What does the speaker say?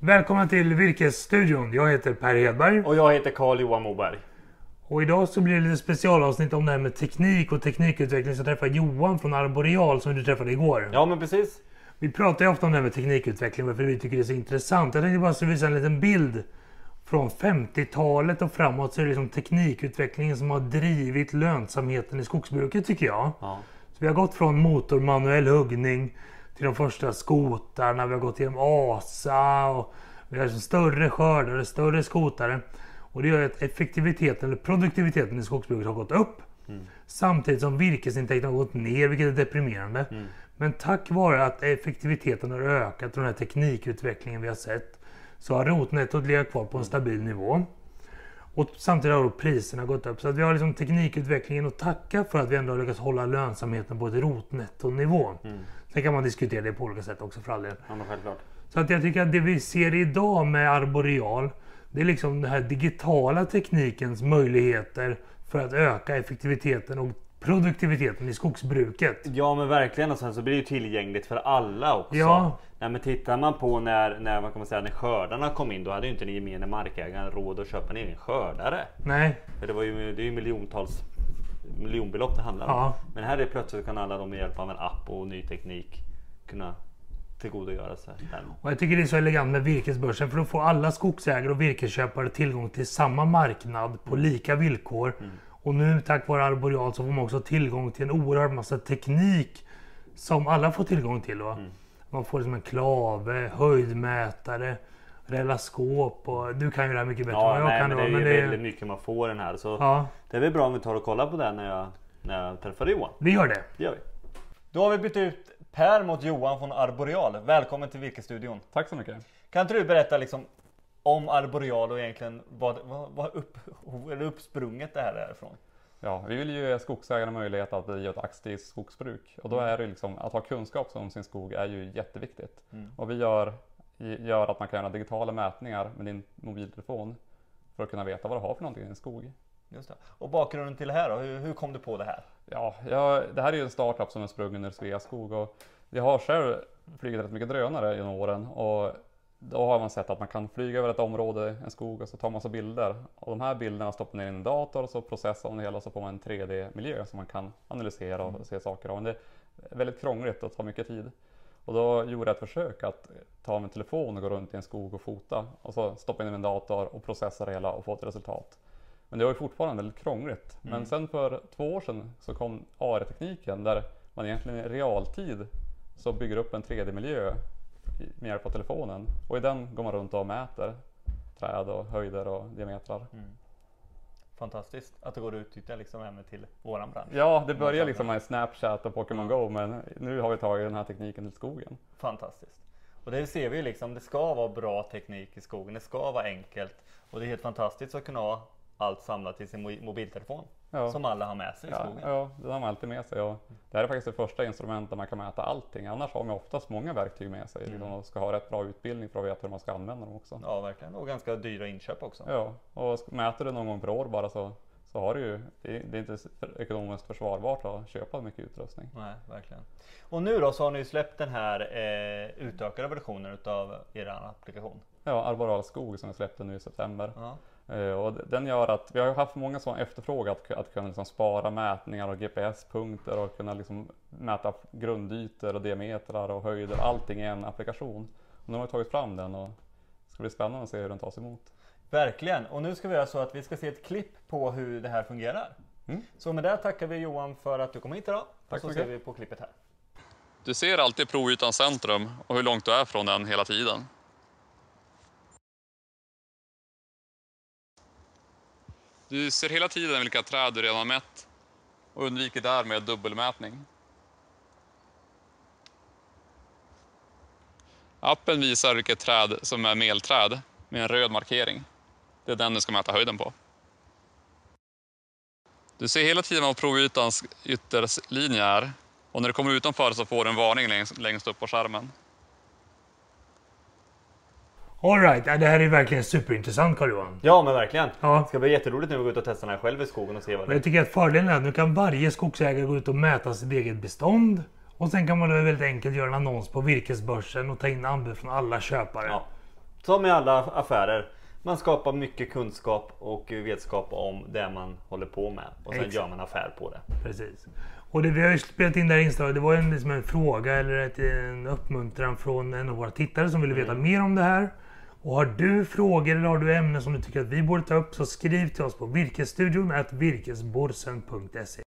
Välkomna till Virkesstudion. Jag heter Per Hedberg. Och jag heter Carl Johan Moberg. Och idag så blir det lite specialavsnitt om det här med teknik och teknikutveckling. Så jag träffar Johan från Arboreal som du träffade igår. Ja men precis. Vi pratar ju ofta om det här med teknikutveckling varför vi tycker det är så intressant. Jag tänkte bara visa en liten bild. Från 50-talet och framåt så är det liksom teknikutvecklingen som har drivit lönsamheten i skogsbruket tycker jag. Ja. Så vi har gått från motormanuell huggning till de första skotarna. Vi har gått igenom ASA och vi har liksom större skördare, större skotare. Och det gör att effektiviteten eller produktiviteten i skogsbruket har gått upp. Samtidigt som virkesintäkterna har gått ner, vilket är deprimerande. Men tack vare att effektiviteten har ökat och den här teknikutvecklingen vi har sett så har rotnettot legat kvar på en stabil nivå. Och samtidigt har då priserna gått upp. Så att vi har liksom teknikutvecklingen att tacka för att vi ändå har lyckats hålla lönsamheten på ett rotnettonivå. Sen kan man diskutera det på olika sätt också för all del. Ja självklart. Så att jag tycker att det vi ser idag med Arboreal det är liksom den här digitala teknikens möjligheter för att öka effektiviteten och produktiviteten i skogsbruket. Ja men verkligen och sen så blir det tillgängligt för alla också. Ja. Nej, men tittar man på när, när, vad kan man säga, när skördarna kom in då hade ju inte den gemene markägaren råd att köpa en egen skördare. Nej, För det, var ju, det är ju miljontals miljonbelopp det handlar om. Ja. Men här är plötsligt kan alla de med hjälp av en app och ny teknik kunna tillgodogöra sig den. och jag tycker det är så elegant med virkesbörsen för då får alla skogsägare och virkesköpare tillgång till samma marknad på lika villkor. Och nu tack vare Arboreal så får man också tillgång till en oerhörd massa teknik som alla får tillgång till. Va? Man får liksom en klave, höjdmätare, relaskop och du kan ju det här mycket bättre än Ja, vad jag nej, kan. men det är ju men det- väldigt mycket man får den här. Så Ja, det är väl bra om vi tar och kollar på den när jag, när jag träffade Johan. vi gör det. Det gör vi. Då har vi bytt ut Per mot Johan från Arboreal. Välkommen till Virkesstudion. Tack så mycket. Kan inte du berätta liksom om Arboreal och egentligen vad, vad, vad upp, eller uppsprunget det här är ifrån? Ja, vi vill ju ge skogsägarna möjlighet att bedriva ett aktivt skogsbruk och då är det liksom att ha kunskap om sin skog är ju jätteviktigt. Och vi gör, gör att man kan göra digitala mätningar med din mobiltelefon för att kunna veta vad du har för någonting i din skog. Just det. Och bakgrunden till det här då? Hur, hur kom du på det här? Ja, jag, det här är ju en startup som är sprungen ur Sveaskog och jag har själv flugit rätt mycket drönare genom åren och då har man sett att man kan flyga över ett område, en skog och så tar man så bilder. Och de här bilderna stoppar ner i en dator och så processar man det hela och så får man en 3D-miljö som man kan analysera och se saker av. Men det är väldigt krångligt och tar mycket tid. Och då gjorde jag ett försök att ta min telefon och gå runt i en skog och fota och så stoppa in i min dator och processa det hela och få ett resultat. Men det var ju fortfarande väldigt krångligt. Men sen för två år sedan så kom AR-tekniken där man egentligen i realtid så bygger upp en 3D-miljö i- med hjälp av telefonen. Och i den går man runt och mäter träd och höjder och diametrar. Fantastiskt att det går att utnyttja liksom även till våran bransch. Ja, det börjar liksom med Snapchat och Pokémon Go men nu har vi tagit den här tekniken till skogen. Fantastiskt. Och det ser vi ju liksom, det ska vara bra teknik i skogen, det ska vara enkelt. Och det är helt fantastiskt att kunna ha allt samlat i sin mo- mobiltelefon. Ja. Som alla har med sig i Ja, skogen. ja, det har man alltid med sig. Och det här är faktiskt det första instrumentet där man kan mäta allting. Annars har man oftast många verktyg med sig liksom, och ska ha rätt bra utbildning för att veta hur man ska använda dem också. Ja, verkligen. Och ganska dyra inköp också. Ja, och mäter du någon gång per år bara så, så har du ju, det är, inte ekonomiskt försvarbart att köpa mycket utrustning. Nej, verkligen. Och nu då så har ni släppt den här eh, utökade versionen utav er applikation. Ja, Arboreal skog som vi släppte nu i september. Ja. Eh, och den gör att vi har haft många som efterfrågat att, att kunna liksom spara mätningar och GPS-punkter och kunna liksom mäta grundytor och diametrar och höjder, allting i en applikation. Och nu har vi tagit fram den och det ska bli spännande att se hur den tas emot. Verkligen. Och nu ska vi göra så att vi ska se ett klipp på hur det här fungerar. Mm. Så med det tackar vi Johan för att du kom hit idag. Tack och så ser vi på klippet här. Du ser alltid provytans centrum och hur långt du är från den hela tiden. Du ser hela tiden vilka träd du redan har mätt och undviker därmed dubbelmätning. Appen visar vilket träd som är melträd med en röd markering. Det är den du ska mäta höjden på. Du ser hela tiden vad provytans ytterlinje är och när du kommer utanför så får du en varning längst, längst upp på skärmen. Alright, det här är verkligen superintressant karl johan Ja men verkligen. Ja. Det ska bli jätteroligt nu att gå ut och testa den här själv i skogen och se vad det är. Jag tycker att fördelen är att nu kan varje skogsägare gå ut och mäta sitt eget bestånd. Och sen kan man då väldigt enkelt göra en annons på virkesbörsen och ta in anbud från alla köpare. Ja. Som i alla affärer. Man skapar mycket kunskap och vetskap om det man håller på med. Och sen Exakt. gör man affär på det. Precis. Och det vi har spelat in det här inslaget, det var en, liksom en fråga eller ett, en uppmuntran från en av våra tittare som ville veta mm. mer om det här. Och har du frågor eller har du ämnen som du tycker att vi borde ta upp så skriv till oss på virkesstudion virkesborsen.se.